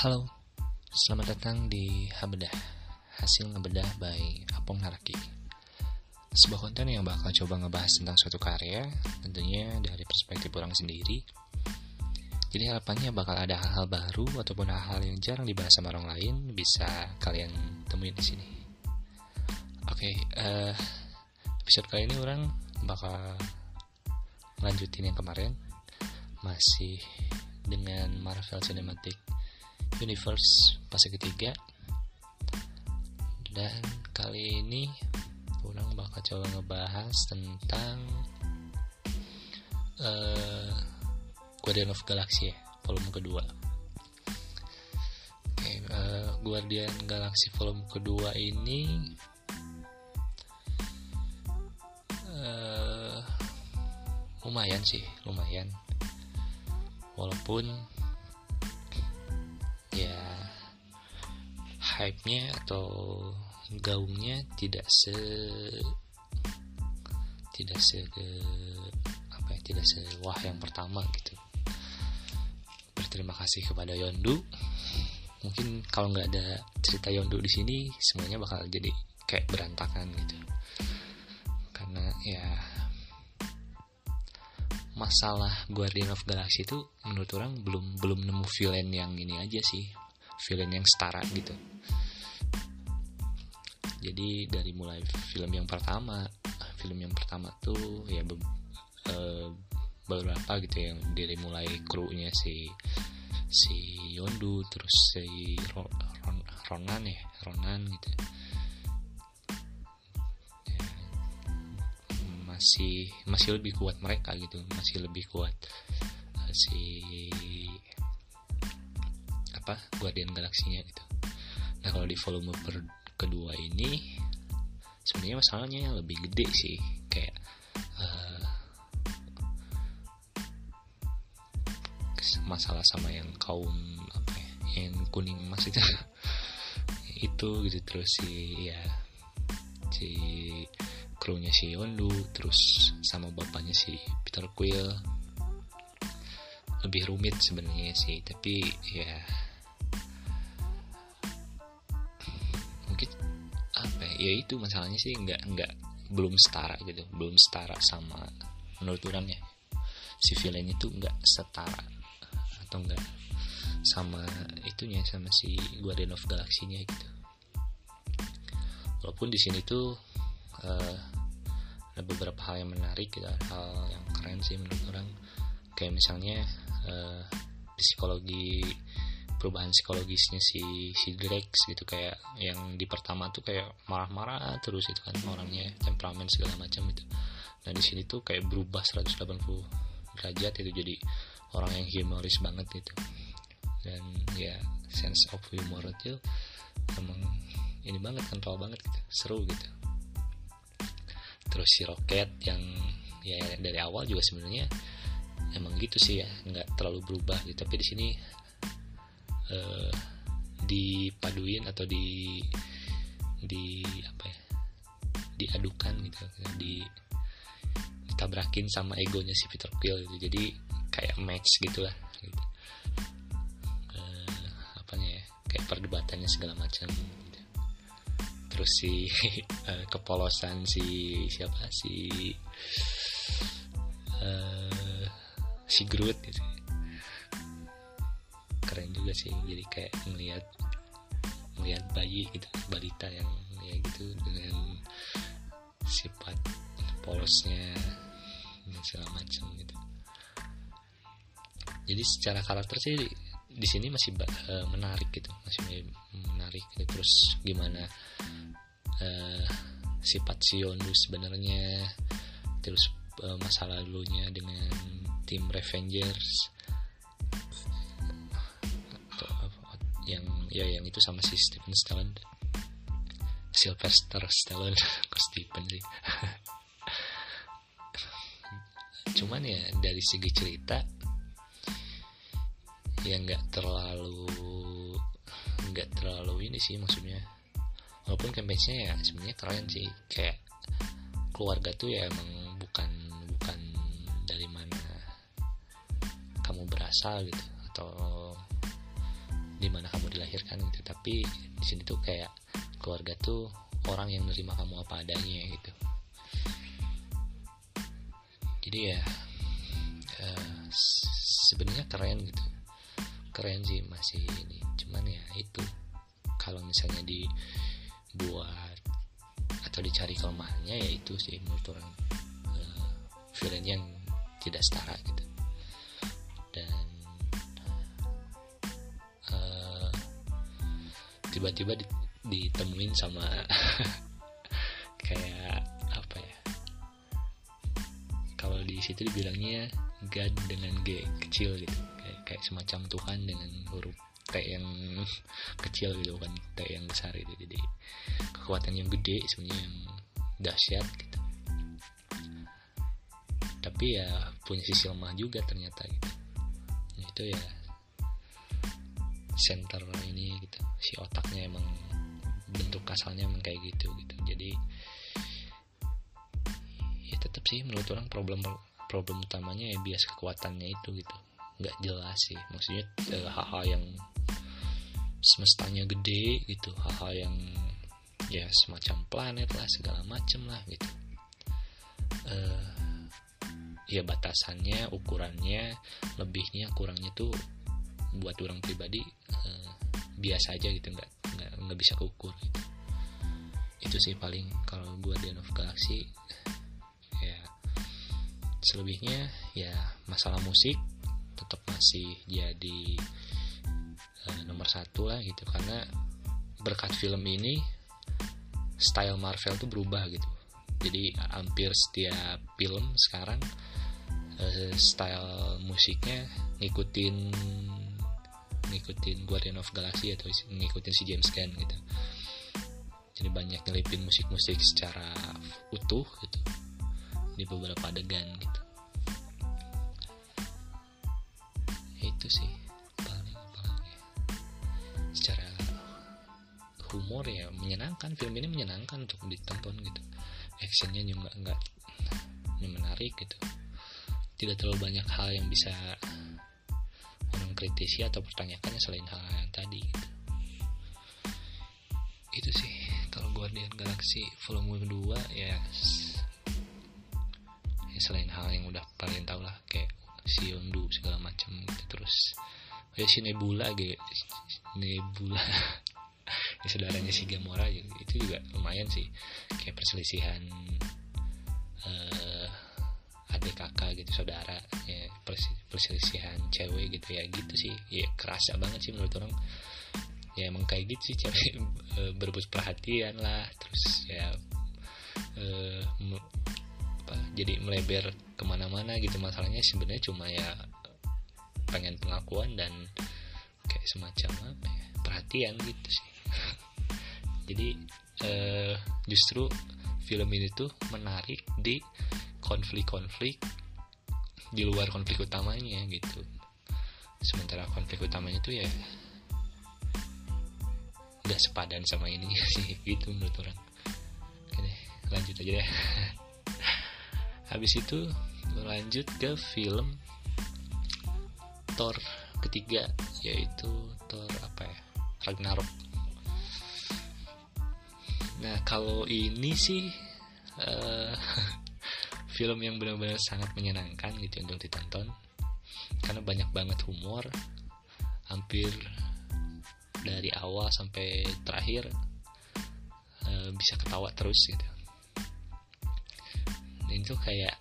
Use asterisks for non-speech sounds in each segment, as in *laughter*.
Halo, selamat datang di Habedah Hasil ngebedah by Apong Naraki. Sebuah konten yang bakal coba ngebahas tentang suatu karya Tentunya dari perspektif orang sendiri. Jadi harapannya bakal ada hal-hal baru Ataupun hal-hal yang jarang dibahas sama orang lain Bisa kalian temuin di sini. Oke, uh, episode kali ini orang bakal lanjutin yang kemarin Masih dengan Marvel Cinematic Universe fase ketiga. Dan kali ini orang bakal coba ngebahas tentang uh, Guardian of Galaxy ya volume kedua. Okay, uh, eh, Guardian Galaxy volume kedua ini uh, lumayan sih lumayan. Walaupun hype-nya atau gaungnya tidak se tidak se apa ya tidak se wah yang pertama gitu. Berterima kasih kepada Yondu. Mungkin kalau nggak ada cerita Yondu di sini semuanya bakal jadi kayak berantakan gitu. Karena ya masalah Guardian of Galaxy itu menurut orang belum belum nemu villain yang ini aja sih villain yang setara gitu. Jadi dari mulai film yang pertama film yang pertama tuh ya be, e, beberapa gitu yang dari mulai krunya si si Yondu terus si Ron, Ron, Ronan ya Ronan gitu ya, masih masih lebih kuat mereka gitu masih lebih kuat uh, si apa Guardian galaksinya gitu. Nah kalau di volume per kedua ini sebenarnya masalahnya yang lebih gede sih kayak uh, masalah sama yang kaum apa ya, yang kuning emas itu. *laughs* Itu gitu terus si ya si krunya si Yondu terus sama bapaknya si Peter Quill. Lebih rumit sebenarnya sih tapi ya ya itu masalahnya sih nggak nggak belum setara gitu belum setara sama menurut orang ya. Si villain itu nggak setara atau enggak sama itunya sama si Guardian of Galaxy-nya gitu. Walaupun di sini tuh uh, ada beberapa hal yang menarik gitu, hal yang keren sih menurut orang. Kayak misalnya uh, psikologi perubahan psikologisnya si si Grex gitu kayak yang di pertama tuh kayak marah-marah terus itu kan orangnya temperamen segala macam itu. Nah di sini tuh kayak berubah 180 derajat itu jadi orang yang humoris banget gitu dan ya sense of humor itu emang ini banget kental banget gitu seru gitu. Terus si Rocket yang ya dari awal juga sebenarnya emang gitu sih ya nggak terlalu berubah gitu. Tapi di sini uh, dipaduin atau di di apa ya diadukan gitu di ditabrakin sama egonya si Peter Quill gitu jadi kayak match gitulah gitu. uh, apanya ya kayak perdebatannya segala macam gitu. terus si uh, *laughs* kepolosan si siapa si uh, si Groot gitu juga sih jadi kayak melihat melihat bayi gitu balita yang ya gitu dengan sifat polosnya dan segala macam gitu jadi secara karakter sih di sini masih uh, menarik gitu masih menarik gitu. terus gimana uh, sifat Siondu sebenarnya terus uh, masa lalunya dengan tim Revengers yang ya yang itu sama si Stephen Stallone Sylvester Stallone *laughs* kok Stephen sih? *laughs* Cuman ya dari segi cerita ya nggak terlalu nggak terlalu ini sih maksudnya. Walaupun campaign-nya ya sebenarnya keren sih. Kayak keluarga tuh ya emang bukan bukan dari mana kamu berasal gitu. Atau di mana kamu dilahirkan gitu. Tapi di sini tuh kayak keluarga tuh orang yang nerima kamu apa adanya gitu. Jadi ya uh, sebenarnya keren gitu. Keren sih masih ini. Cuman ya itu kalau misalnya dibuat atau dicari kelemahannya ya itu sih menurut orang uh, yang tidak setara gitu tiba-tiba ditemuin sama *laughs* kayak apa ya? Kalau di situ dibilangnya God dengan G kecil gitu. Kayak, kayak semacam Tuhan dengan huruf T yang *laughs* kecil gitu kan T yang besar itu jadi kekuatan yang gede sebenarnya yang dahsyat gitu. Tapi ya punya sisi lemah juga ternyata gitu. Itu ya center ini gitu. Si otaknya emang bentuk asalnya emang kayak gitu gitu. Jadi ya tetap sih menurut orang problem problem utamanya ya bias kekuatannya itu gitu. Nggak jelas sih. Maksudnya eh, hal-hal yang semestanya gede gitu. Hal-hal yang ya semacam planet lah segala macem lah gitu. Uh, ya batasannya ukurannya lebihnya kurangnya tuh buat orang pribadi uh, biasa aja gitu nggak nggak nggak bisa keukur gitu. Itu sih paling kalau gue di of Galaxy ya selebihnya ya masalah musik tetap masih jadi uh, nomor satu lah gitu. Karena berkat film ini style Marvel tuh berubah gitu. Jadi hampir setiap film sekarang uh, style musiknya ngikutin ngikutin Guardian of Galaxy atau ngikutin si James Gunn gitu. Jadi banyak ngelipin musik-musik secara utuh gitu. Di beberapa adegan gitu. Itu sih humor ya menyenangkan film ini menyenangkan untuk ditonton gitu. Actionnya juga enggak menarik gitu. Tidak terlalu banyak hal yang bisa orang kritisi atau pertanyakannya selain hal, yang tadi gitu. Itu sih. Kalau Guardian Galaxy volume 2 ya ya selain hal yang udah paling tau lah kayak si Yondu segala macam gitu terus ya si Nebula gitu Nebula *laughs* ya, saudaranya si Gamora itu juga lumayan sih. Kayak perselisihan uh, adik kakak gitu saudara ya perselisihan cewek gitu ya gitu sih. Ya kerasa banget sih menurut orang. Ya emang kayak gitu sih cewek uh, *laughs* berebut perhatian lah terus ya uh, apa jadi melebar ke mana-mana gitu. Masalahnya sebenarnya cuma ya pengen pengakuan dan kayak semacam apa ya perhatian gitu sih. *laughs* Jadi uh, justru film ini tuh menarik di konflik-konflik di luar konflik utamanya gitu. Sementara konflik utamanya tuh ya nggak sepadan sama ini *laughs* sih gitu menurut orang. Oke lanjut aja deh. *laughs* Habis itu lanjut ke film Thor ketiga yaitu Thor apa ya? Ragnarok. Nah kalau ini sih uh, *laughs* film yang benar-benar sangat menyenangkan gitu untuk ditonton. Karena banyak banget humor hampir dari awal sampai terakhir uh, bisa ketawa terus gitu. Dan itu kayak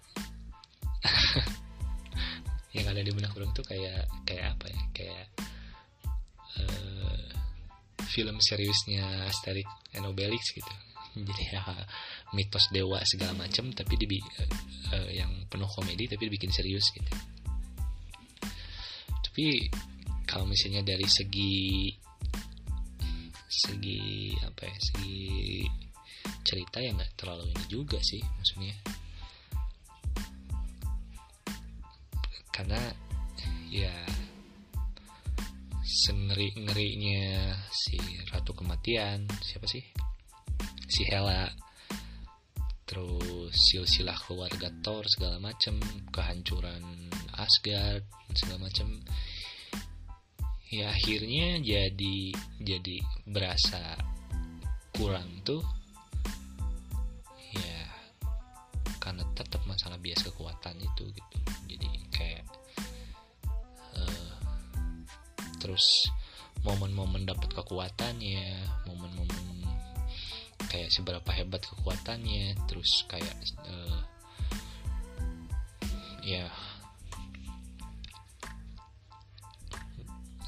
*laughs* yang ada di benak orang tuh kayak kayak apa ya? Kayak uh, film seriusnya Asterix and Obelix gitu. *laughs* Jadi ya mitos dewa segala macam tapi di uh, uh, yang penuh komedi tapi dibikin serius gitu. Tapi kalau misalnya dari segi segi apa ya segi cerita ya nggak terlalu ini juga sih maksudnya. Karena ya sengeri ngerinya si ratu kematian siapa sih? Si Hela terus silsilah keluarga Thor segala macem kehancuran Asgard segala macem. Ya akhirnya jadi jadi berasa kurang tuh. Ya karena tetap masalah bias kekuatan itu gitu. Jadi kayak uh, terus momen-momen dapat kekuatannya momen-momen kayak seberapa hebat kekuatannya terus kayak uh, ya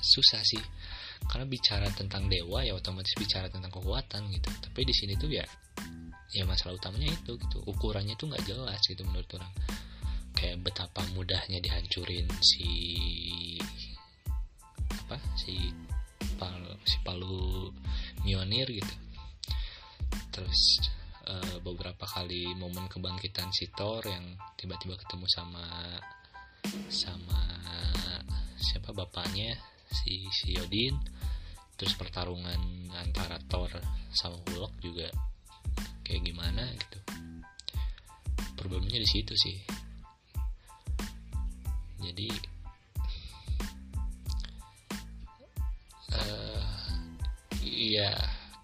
susah sih. Karena bicara tentang dewa ya otomatis bicara tentang kekuatan gitu. Tapi di sini tuh ya ya masalah utamanya itu gitu. Ukurannya tuh nggak jelas gitu menurut orang. Kayak betapa mudahnya dihancurin si apa si pal si palu Mionir gitu terus uh, beberapa kali momen kebangkitan si Thor yang tiba-tiba ketemu sama sama siapa bapaknya si si Odin. Terus pertarungan antara Thor sama Hulk juga kayak gimana gitu. Problemnya di situ sih. Jadi uh, iya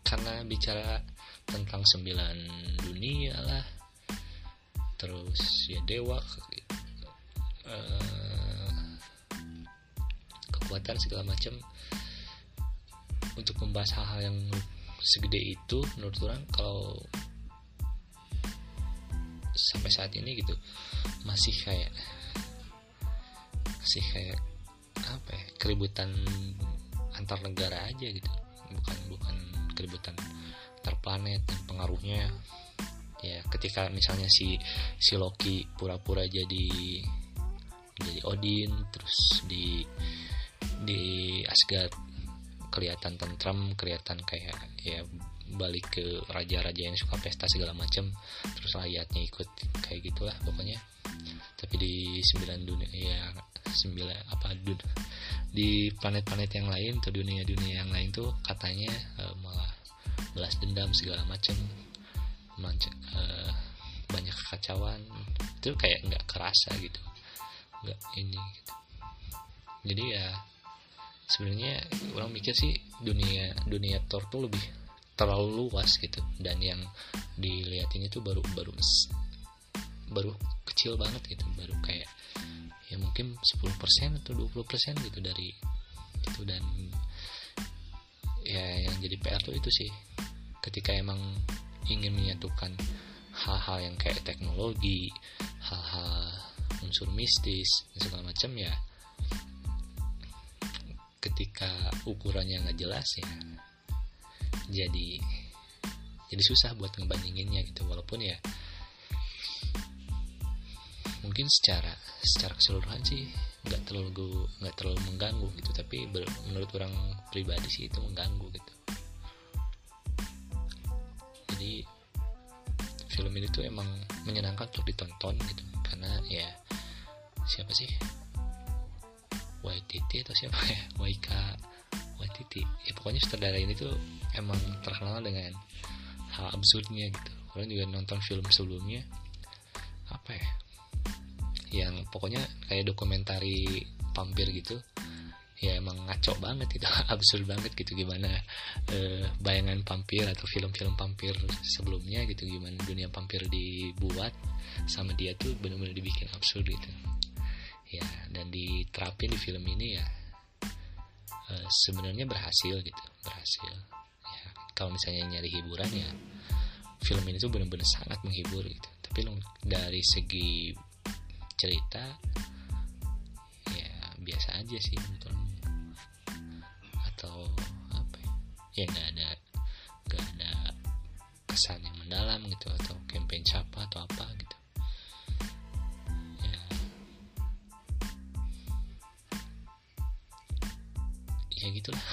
karena bicara tentang sembilan dunia lah. Terus ya dewa uh, kekuatan segala macam. Untuk membahas hal-hal yang segede itu menurut orang kalau sampai saat ini gitu masih kayak masih kayak apa ya keributan antar negara aja gitu. Bukan bukan keributan antar planet dan pengaruhnya ya ketika misalnya si si Loki pura-pura jadi jadi Odin terus di di Asgard kelihatan tentram kelihatan kayak ya balik ke raja-raja yang suka pesta segala macam terus rakyatnya ikut kayak gitulah pokoknya. Tapi di sembilan dunia ya sembilan apa dun di planet-planet yang lain atau dunia-dunia yang lain tuh katanya uh, malah belas dendam segala macam uh, banyak kekacauan. Itu kayak nggak kerasa gitu. Nggak ini gitu. Jadi ya sebenarnya orang mikir sih dunia dunia Thor tuh lebih terlalu luas gitu. Dan yang dilihat ini tuh baru baru baru kecil banget gitu. Baru kayak ya mungkin 10% atau 20% gitu dari itu. Dan ya yang jadi PR tuh itu sih. Ketika emang ingin menyatukan hal-hal yang kayak teknologi hal-hal unsur mistis dan segala macam ya ketika ukurannya nggak jelas ya jadi jadi susah buat ngebandinginnya gitu. Walaupun ya mungkin secara secara keseluruhan sih nggak terlalu nggak terlalu mengganggu gitu tapi menurut orang pribadi sih itu mengganggu gitu. Jadi film ini tuh emang menyenangkan untuk ditonton gitu karena ya siapa sih? YTT atau siapa ya? *laughs* YK YTT ya pokoknya sutradara ini tuh emang terkenal dengan hal absurdnya gitu. Kalian juga nonton film sebelumnya apa ya yang pokoknya kayak dokumentari pampir gitu. Ya emang ngaco banget gitu *laughs* absurd banget gitu gimana eh, bayangan pampir atau film-film pampir sebelumnya gitu gimana dunia pampir dibuat sama dia tuh benar-benar dibikin absurd gitu. Ya dan diterapin di film ini ya e, sebenarnya berhasil gitu berhasil. Ya kalau misalnya nyari hiburan ya film ini tuh benar-benar sangat menghibur gitu. Tapi dari segi cerita ya biasa aja sih betul atau apa ya, ya nggak ada nggak ada kesan yang mendalam gitu atau campaign siapa atau apa gitu. Ya gitulah. *laughs*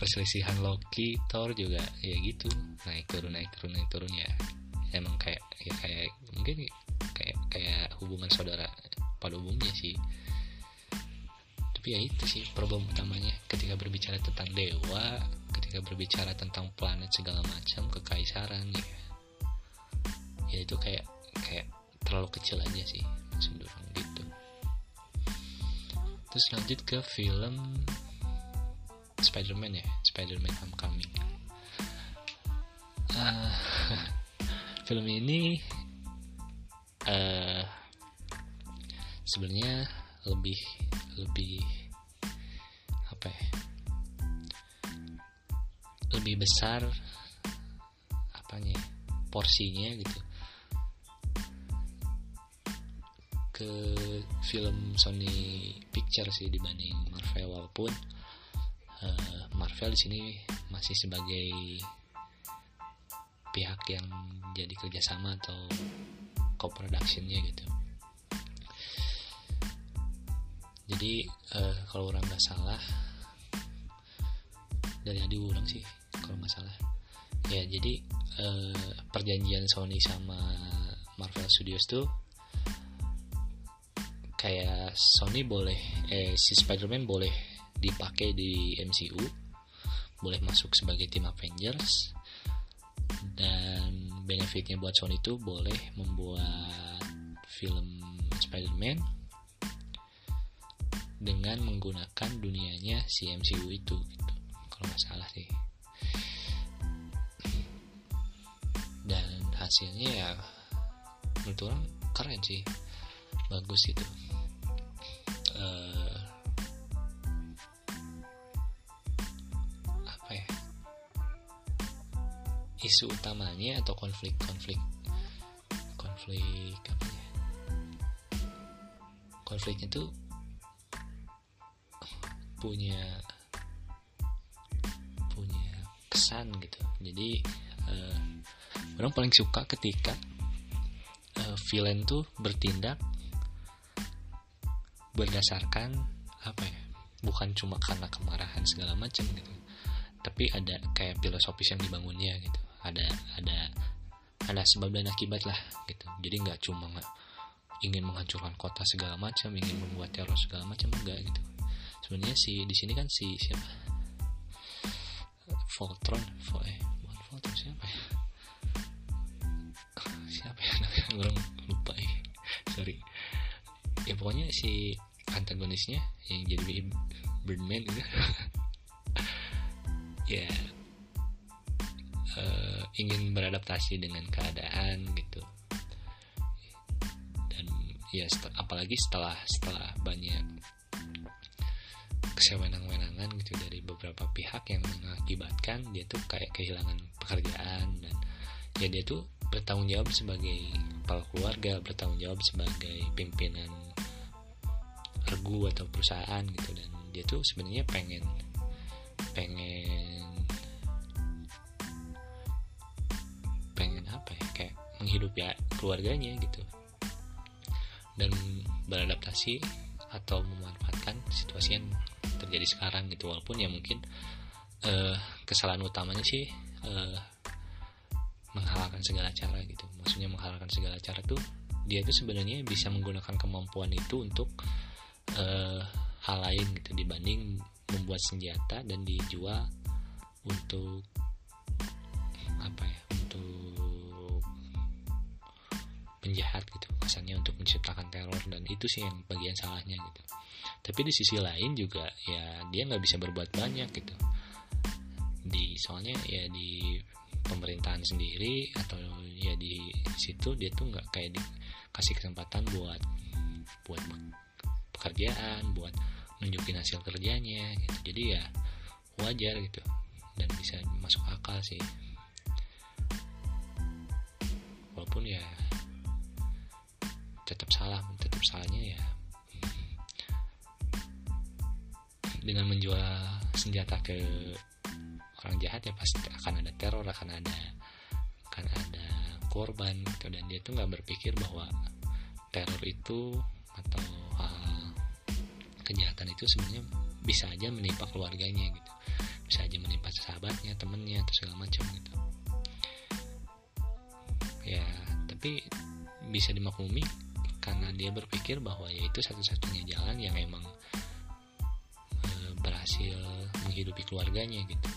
Perselisihan Loki Thor juga ya gitu. Naik turun naik turun naik turun ya. Emang kayak ya kayak mungkin kayak hubungan saudara pada umumnya sih. Tapi ya itu sih problem utamanya. Ketika berbicara tentang dewa ketika berbicara tentang planet segala macam kekaisaran ya. Ya itu kayak kayak terlalu kecil aja sih maksud gitu. Terus lanjut ke film Spider-Man ya Spider-Man Homecoming. Uh, *laughs* film ini uh, sebenarnya lebih lebih apa ya? Lebih besar apanya ya, porsinya gitu. Ke film Sony Picture sih dibanding Marvel walaupun uh, Marvel di sini masih sebagai pihak yang jadi kerjasama atau co-productionnya gitu. Jadi uh, kalau orang nggak salah dari adi ulang sih kalau nggak salah. Ya jadi uh, perjanjian Sony sama Marvel Studios tuh kayak Sony boleh eh si Spider-Man boleh dipakai di MCU boleh masuk sebagai tim Avengers dan benefitnya buat Sony itu boleh membuat film Spider-Man dengan menggunakan dunianya si MCU itu gitu. Kalau nggak salah sih. Dan hasilnya ya menurut orang keren sih. Bagus itu. Uh, isu utamanya atau konflik-konflik konflik apa ya? Konfliknya tuh punya punya kesan gitu. Jadi uh, orang paling suka ketika uh, villain tuh bertindak berdasarkan apa ya? Bukan cuma karena kemarahan segala macam gitu tapi ada kayak filosofis yang dibangunnya gitu. Ada ada ada sebab dan akibat lah gitu. Jadi nggak cuma nggak ingin menghancurkan kota segala macam ingin membuat teror segala macam enggak gitu. Sebenarnya si di sini kan si siapa? Voltron Vol eh bukan Voltron siapa ya? Siapa ya? *laughs* Orang lupa ya. Sorry. Ya pokoknya si antagonisnya yang jadi Birdman itu *laughs* ya. Uh, ingin beradaptasi dengan keadaan gitu. Dan ya set apalagi setelah setelah banyak kesewenang-wenangan gitu dari beberapa pihak yang mengakibatkan dia tuh kayak kehilangan pekerjaan dan ya dia tuh bertanggung jawab sebagai kepala keluarga bertanggung jawab sebagai pimpinan regu atau perusahaan gitu. Dan dia tuh sebenarnya pengen pengen pengen apa ya kayak menghidupi keluarganya gitu. Dan beradaptasi atau memanfaatkan situasi yang terjadi sekarang gitu. Walaupun ya mungkin uh, kesalahan utamanya sih uh, menghalalkan segala cara gitu. Maksudnya menghalalkan segala cara tuh dia tuh sebenarnya bisa menggunakan kemampuan itu untuk uh, hal lain gitu dibanding membuat senjata dan dijual untuk apa ya untuk penjahat gitu kesannya untuk menciptakan teror dan itu sih yang bagian salahnya gitu. Tapi di sisi lain juga ya dia nggak bisa berbuat banyak gitu. Di soalnya ya di pemerintahan sendiri atau ya di situ dia tuh nggak kayak dikasih kesempatan buat buat pekerjaan buat nunjukin hasil kerjanya gitu. Jadi ya wajar gitu. Dan bisa masuk akal sih. Walaupun ya tetap salah tetap salahnya ya dengan menjual senjata ke orang jahat ya pasti akan ada teror akan ada akan ada korban gitu. Dan dia tuh nggak berpikir bahwa teror itu atau kejahatan itu sebenarnya bisa aja menimpa keluarganya gitu. Bisa aja menimpa sahabatnya temennya atau segala macam gitu. Ya tapi bisa dimaklumi karena dia berpikir bahwa ya itu satu-satunya jalan yang emang e, berhasil menghidupi keluarganya gitu.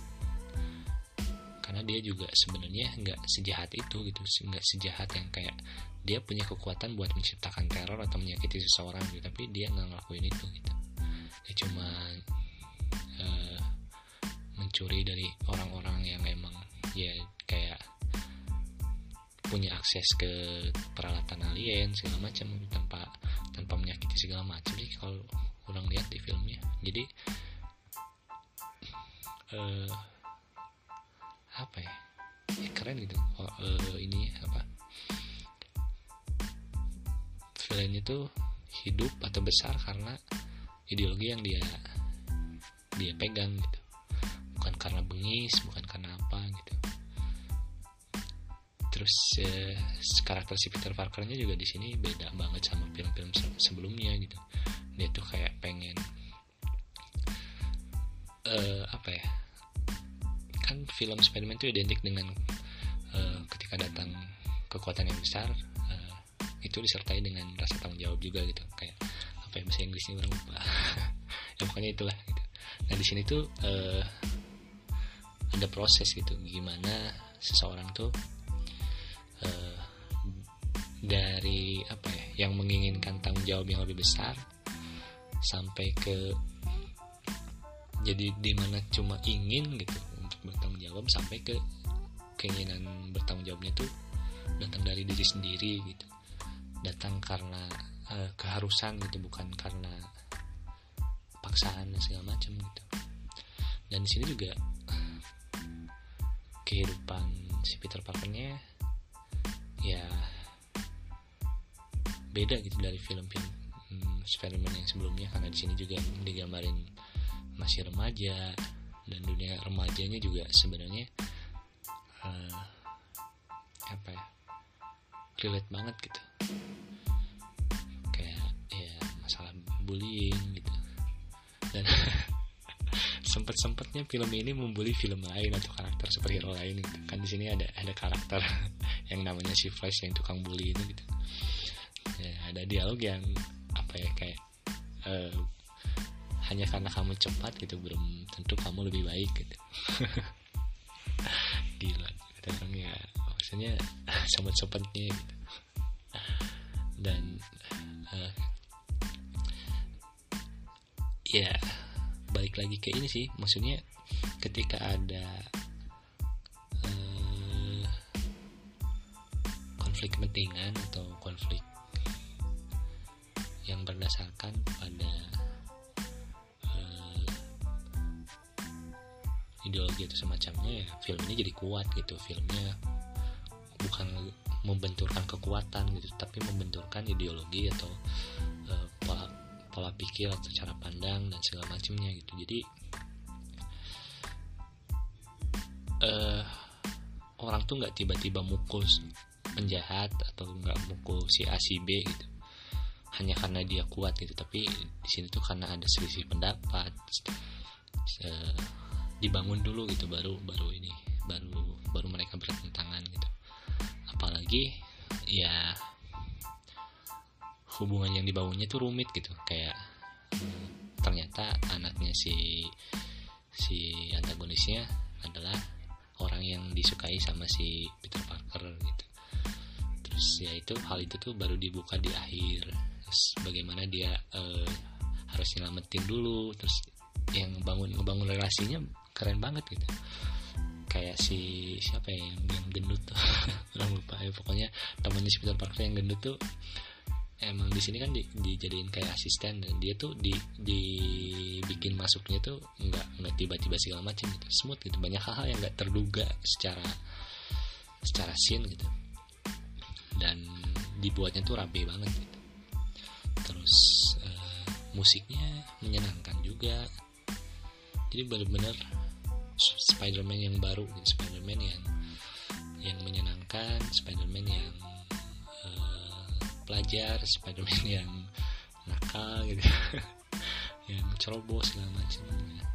Karena dia juga sebenarnya nggak sejahat itu gitu nggak sejahat yang kayak dia punya kekuatan buat menciptakan teror atau menyakiti seseorang gitu tapi dia nggak ngelakuin itu gitu ya cuma uh, mencuri dari orang-orang yang emang ya kayak punya akses ke peralatan alien segala macam tanpa tanpa menyakiti segala macam sih kalau orang lihat di filmnya. Jadi uh, apa ya, ya keren gitu. Oh, uh, ini apa? Film itu hidup atau besar karena ideologi yang dia dia pegang gitu. Bukan karena bengis bukan karena apa gitu. Terus eh, karakter si Peter Parkernya juga di sini beda banget sama film-film sebelumnya gitu. Dia tuh kayak pengen eh, apa ya kan film Spider-Man itu identik dengan eh, ketika datang kekuatan yang besar eh, itu disertai dengan rasa tanggung jawab juga gitu. Kayak apa ya bahasa Inggrisnya orang lupa. *laughs* Ya pokoknya itulah gitu. Nah di sini tuh eh, ada proses gitu gimana seseorang tuh uh, dari apa ya yang menginginkan tanggung jawab yang lebih besar sampai ke jadi di mana cuma ingin gitu untuk bertanggung jawab sampai ke keinginan bertanggung jawabnya tuh datang dari diri sendiri gitu. Datang karena uh, keharusan gitu bukan karena paksaan dan segala macam gitu. Dan di sini juga kehidupan si Peter Parkernya ya beda gitu dari film-film hmm, Spider-Man yang sebelumnya. Karena di sini juga digambarin masih remaja dan dunia remajanya juga sebenarnya uh, apa ya relate banget gitu bullying gitu. Dan *laughs* sempet sempetnya film ini membuli film lain atau karakter superhero lain gitu. Kan di sini ada ada karakter *laughs* yang namanya si Flash yang tukang bully itu gitu. Ya, ada dialog yang apa ya kayak uh, hanya karena kamu cepat gitu belum tentu kamu lebih baik gitu. *laughs* Gila kita orang ya. Maksudnya sempet sempetnya gitu. Dan uh, ya balik lagi ke ini sih. Maksudnya ketika ada uh, konflik kepentingan atau konflik yang berdasarkan pada uh, ideologi atau semacamnya ya film ini jadi kuat gitu. Filmnya bukan membenturkan kekuatan gitu tapi membenturkan ideologi atau pola pikir atau cara pandang dan segala macamnya gitu. Jadi uh, orang tuh nggak tiba-tiba mukul penjahat atau nggak mukul si A si B gitu. Hanya karena dia kuat gitu. Tapi di sini tuh karena ada selisih pendapat uh, dibangun dulu gitu baru baru ini baru baru mereka bertentangan gitu. Apalagi ya hubungan yang dibangunnya tuh rumit gitu. Kayak hmm, ternyata anaknya si si antagonisnya adalah orang yang disukai sama si Peter Parker gitu. Terus ya itu hal itu tuh baru dibuka di akhir. Terus bagaimana dia uh, harus nyelamatin dulu. Terus yang bangun ngebangun relasinya keren banget gitu. Kayak si siapa ya yang, yang gendut tuh? *laughs* Orang lupa ya pokoknya temannya si Peter Parker yang gendut tuh emang di sini kan di, dijadiin kayak asisten dan dia tuh di dibikin masuknya tuh nggak nggak tiba-tiba segala macam gitu. Smooth gitu. Banyak hal-hal yang nggak terduga secara secara scene gitu. Dan dibuatnya tuh rapi banget gitu. Terus uh, musiknya menyenangkan juga. Jadi benar-benar Spider-Man yang baru gitu. Spider-Man yang yang menyenangkan. Spider-Man yang pelajar Spiderman *laughs* yang nakal gitu. *laughs* Yang ceroboh segala macam. Ya.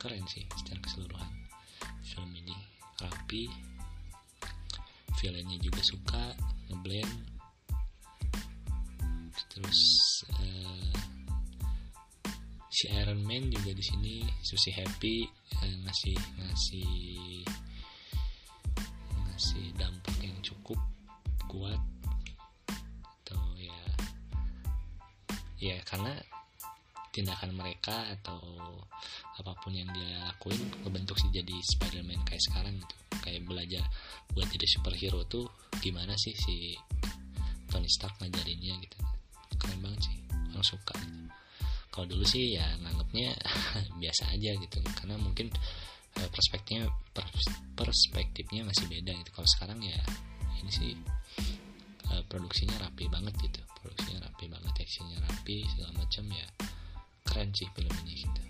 keren sih secara keseluruhan. Film ini rapi. Filmnya juga suka ngeblend. Terus uh, si Iron Man juga di sini Susi Happy uh, ngasih ngasih ngasih karena tindakan mereka atau apa pun yang dia lakuin kebentuk sih jadi Spider-Man kayak sekarang gitu. Kayak belajar buat jadi superhero tuh gimana sih si Tony Stark ngajarinnya gitu. Keren banget sih orang suka gitu. kalau dulu sih ya nganggapnya *laughs* biasa aja gitu. Karena mungkin eh, perspektifnya perspektifnya masih beda gitu. Kalau sekarang ya ini sih eh, produksinya rapi banget gitu. Produksinya rapi banget actionnya rapi segala macam ya keren sih film ini gitu.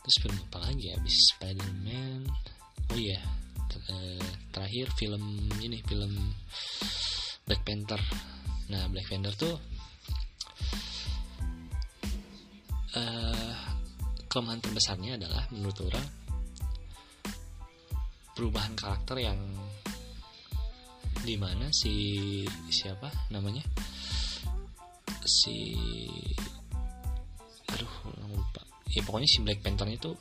Terus film apa lagi ya? Spider-Man. Oh iya eh, terakhir film ini film Black Panther. Nah Black Panther tuh uh, kelemahan terbesarnya adalah menurut orang perubahan karakter yang di mana si siapa namanya? Si aduh lupa. Ya pokoknya si Black Panther itu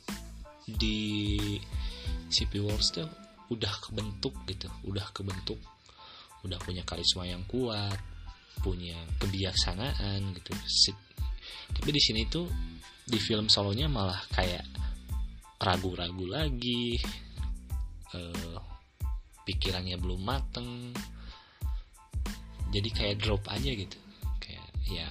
di CP Wars tuh udah kebentuk gitu udah kebentuk. Udah punya karisma yang kuat punya kebijaksanaan gitu. Tapi di sini tuh di film solonya malah kayak ragu-ragu lagi uh, pikirannya belum mateng. Jadi kayak drop aja gitu. Kayak ya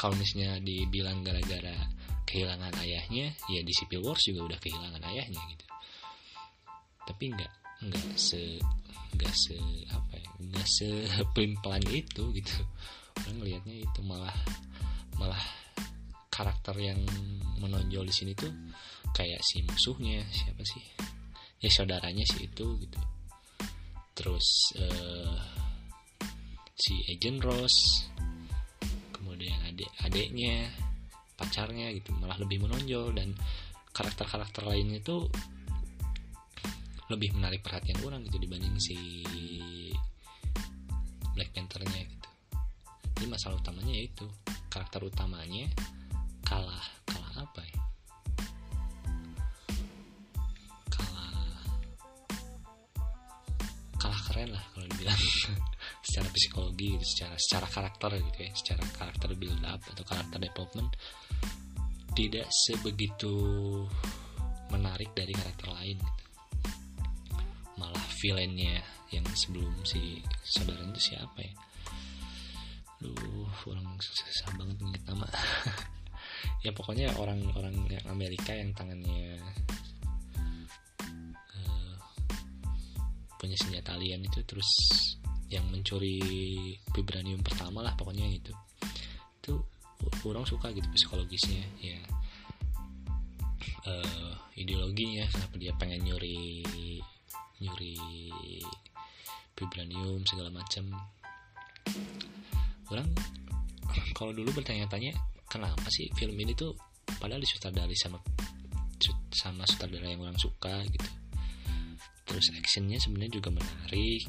kalau misalnya dibilang gara-gara kehilangan ayahnya ya di Civil Wars juga udah kehilangan ayahnya gitu. Tapi nggak nggak se nggak se apa ya nggak se pelan itu gitu. Orang ngelihatnya itu malah malah karakter yang menonjol di sini tuh kayak si musuhnya siapa sih? Ya saudaranya sih itu gitu terus uh, si Agent Rose kemudian adik adiknya pacarnya gitu malah lebih menonjol dan karakter-karakter lainnya tuh lebih menarik perhatian orang gitu dibanding si Black Panthernya gitu. Jadi masalah utamanya yaitu karakter utamanya kalah kalah apa ya keren lah kalau dibilang. *laughs* Secara psikologi gitu, secara secara karakter gitu ya. Secara karakter build up atau karakter development tidak sebegitu menarik dari karakter lain gitu. malah villainnya yang sebelum si saudara itu siapa ya? Duh, orang susah banget inget nama. *laughs* Ya pokoknya orang-orang yang Amerika yang tangannya punya senjata alien itu terus yang mencuri vibranium pertama lah pokoknya itu itu orang suka gitu psikologisnya ya. Uh, ideologinya kenapa dia pengen nyuri nyuri vibranium segala macam orang kalau dulu bertanya-tanya kenapa sih film ini tuh padahal disutradari sama sama sutradara yang orang suka gitu terus actionnya sebenarnya juga menarik.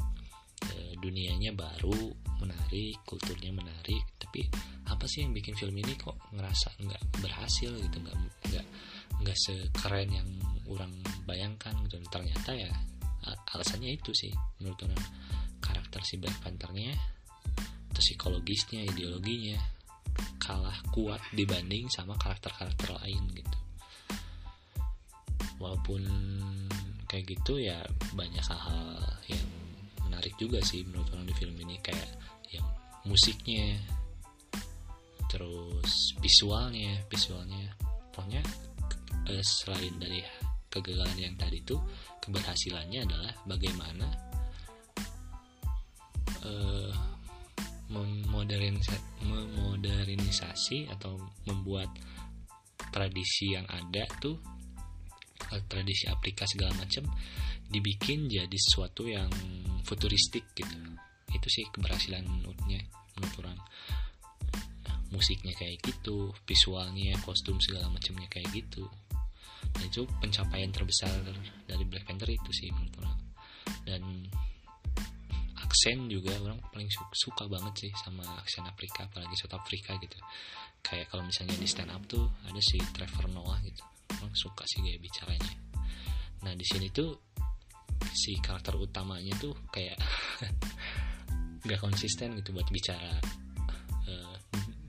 Dunianya baru menarik kulturnya menarik. Tapi apa sih yang bikin film ini kok ngerasa nggak berhasil gitu? Nggak nggak nggak sekeren yang orang bayangkan gitu. Ternyata ya alasannya itu sih. Menurut orang karakter si Black Panthernya atau psikologisnya ideologinya kalah kuat dibanding sama karakter-karakter lain gitu. Walaupun kayak gitu ya banyak hal-hal yang menarik juga sih menurut orang di film ini. Kayak yang musiknya terus visualnya visualnya. Pokoknya eh, selain dari kegagalan yang tadi itu keberhasilannya adalah bagaimana eh, memodernisasi atau membuat tradisi yang ada tuh tradisi aplikasi segala macam dibikin jadi sesuatu yang futuristik gitu. Itu sih keberhasilan menurutnya menurut orang. Musiknya kayak gitu visualnya kostum segala macamnya kayak gitu. Dan itu pencapaian terbesar dari Black Panther itu sih menurut orang. Dan aksen juga orang paling suka banget sih sama aksen Afrika apalagi South Africa gitu. Kayak kalau misalnya di stand up tuh ada si Trevor Noah gitu orang suka sih gaya bicaranya. Nah di sini tuh si karakter utamanya tuh kayak *laughs* nggak konsisten gitu buat bicara. Uh,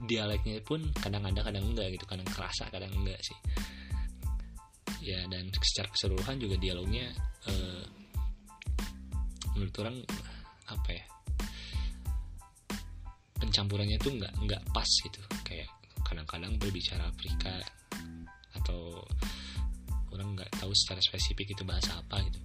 dialeknya pun kadang ada kadang enggak gitu kadang kerasa kadang enggak sih. Ya dan secara keseluruhan juga dialognya uh, menurut orang apa ya pencampurannya tuh nggak nggak pas gitu. Kayak kadang-kadang berbicara Afrika atau orang nggak tahu secara spesifik itu bahasa apa gitu.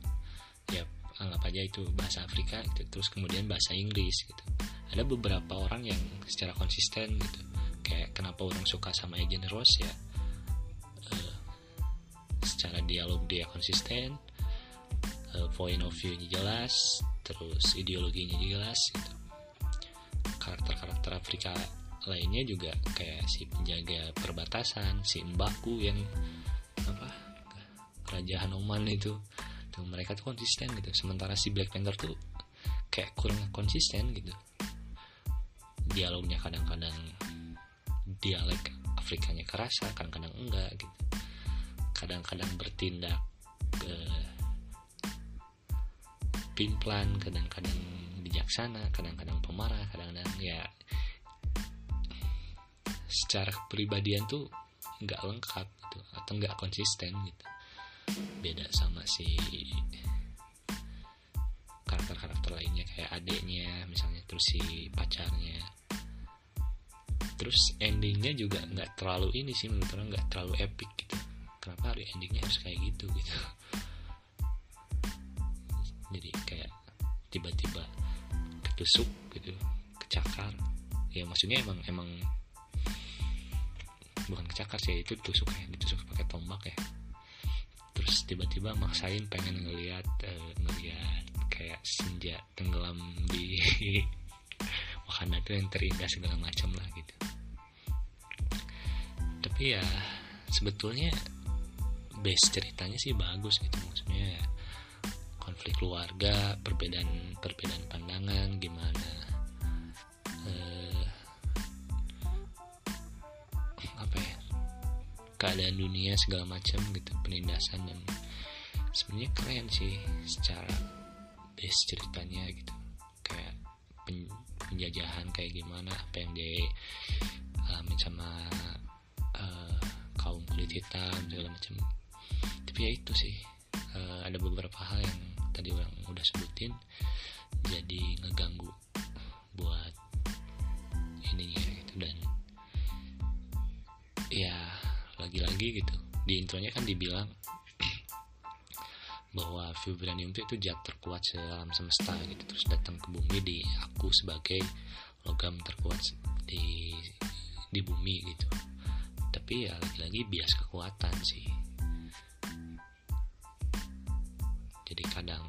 Ya anggap aja itu bahasa Afrika gitu terus kemudian bahasa Inggris gitu. Ada beberapa orang yang secara konsisten gitu kayak kenapa orang suka sama Agent Rose ya uh, secara dialog dia konsisten uh, point of view-nya jelas terus ideologinya jelas gitu. Karakter-karakter Afrika lainnya juga kayak si penjaga perbatasan si Mbaku yang apa kerajaan Oman itu. Tuh mereka tuh konsisten gitu. Sementara si Black Panther tuh kayak kurang konsisten gitu. Dialognya kadang-kadang dialek Afrikanya kerasa kadang-kadang enggak gitu. Kadang-kadang bertindak ke pimplan kadang-kadang bijaksana kadang-kadang pemarah kadang-kadang ya secara kepribadian tuh nggak lengkap gitu atau nggak konsisten gitu. Beda sama si karakter-karakter lainnya kayak adiknya misalnya terus si pacarnya. Terus endingnya juga nggak terlalu ini sih menurut orang nggak terlalu epic gitu. Kenapa hari endingnya harus kayak gitu gitu? Jadi kayak tiba-tiba ketusuk gitu kecakar. Ya maksudnya emang emang bukan kecakar sih itu tusuk ya ditusuk pakai tombak ya. Terus tiba-tiba maksain pengen ngelihat uh, ngelihat kayak senja tenggelam di *laughs* Wakanda itu yang terindah segala macam lah gitu. Tapi ya sebetulnya base ceritanya sih bagus gitu maksudnya ya, konflik keluarga perbedaan perbedaan pandangan gimana keadaan dunia segala macam gitu penindasan dan sebenarnya keren sih secara base ceritanya gitu. Kayak pen, penjajahan kayak gimana apa yang dia alamin sama uh, kaum kulit hitam segala macam. Tapi ya itu sih uh, ada beberapa hal yang tadi orang udah sebutin jadi ngeganggu buat ininya gitu dan lagi-lagi gitu. Di intronya kan dibilang *clears throat* bahwa vibranium itu zat terkuat dalam semesta gitu. Terus datang ke bumi di aku sebagai logam terkuat di di bumi gitu. Tapi ya lagi-lagi bias kekuatan sih. Jadi kadang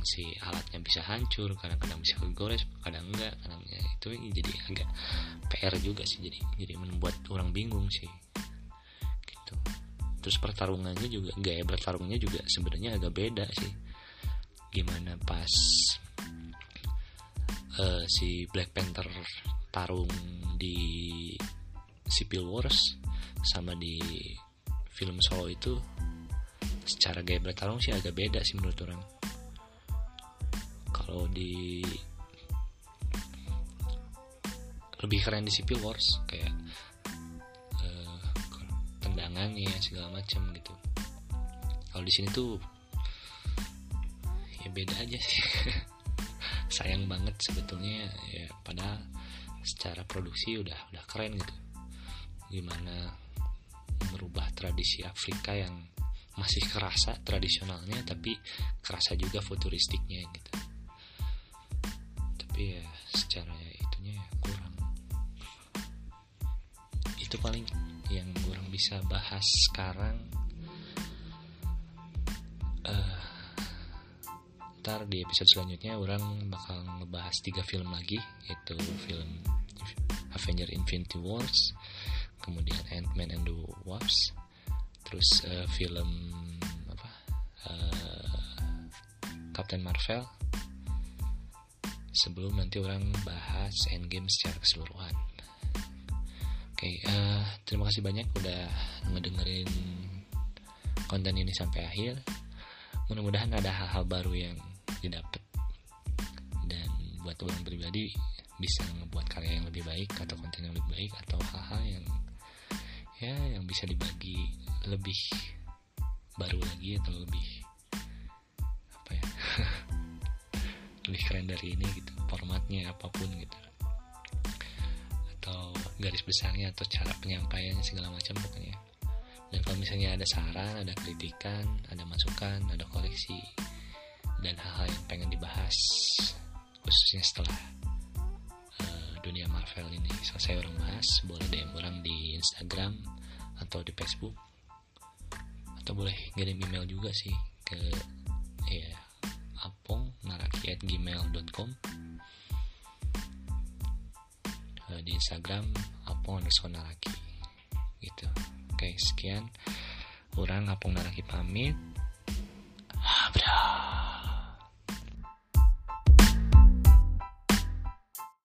kadang si alatnya bisa hancur kadang-kadang bisa kegores kadang enggak kadang ya itu jadi agak PR juga sih jadi jadi membuat orang bingung sih. Gitu. Terus pertarungannya juga gaya bertarungnya juga sebenarnya agak beda sih. Gimana pas uh, si Black Panther tarung di Civil Wars sama di film Solo itu secara gaya bertarung sih agak beda sih menurut orang kalau di lebih keren di Civil Wars kayak uh, tendangannya segala macam gitu. Kalau di sini tuh ya beda aja sih. *laughs* Sayang banget sebetulnya ya padahal secara produksi udah udah keren gitu. Gimana merubah tradisi Afrika yang masih kerasa tradisionalnya tapi kerasa juga futuristiknya gitu tapi ya secara itunya ya kurang. Itu paling yang kurang bisa bahas sekarang. Uh, ntar di episode selanjutnya orang bakal ngebahas tiga film lagi yaitu film Avenger Infinity Wars kemudian Ant-Man and the Wasp terus uh, film apa uh, Captain Marvel sebelum nanti orang bahas endgame secara keseluruhan. Oke, okay, uh, eh, terima kasih banyak udah ngedengerin konten ini sampai akhir. Mudah-mudahan ada hal-hal baru yang didapat dan buat orang pribadi bisa membuat karya yang lebih baik atau konten yang lebih baik atau hal-hal yang ya yang bisa dibagi lebih baru lagi atau lebih lebih keren dari ini gitu formatnya apa pun gitu. Atau garis besarnya atau cara penyampaiannya segala macam pokoknya. Dan kalau misalnya ada saran ada kritikan ada masukan ada koleksi dan hal-hal yang pengen dibahas khususnya setelah uh, dunia Marvel ini selesai orang bahas boleh DM orang di Instagram atau di Facebook. Atau boleh ngirim email juga sih ke ya apongmaraki@gmail.com eh, di Instagram apong underscore naraki. Gitu. Oke sekian. Orang apong naraki pamit. Ah, Abra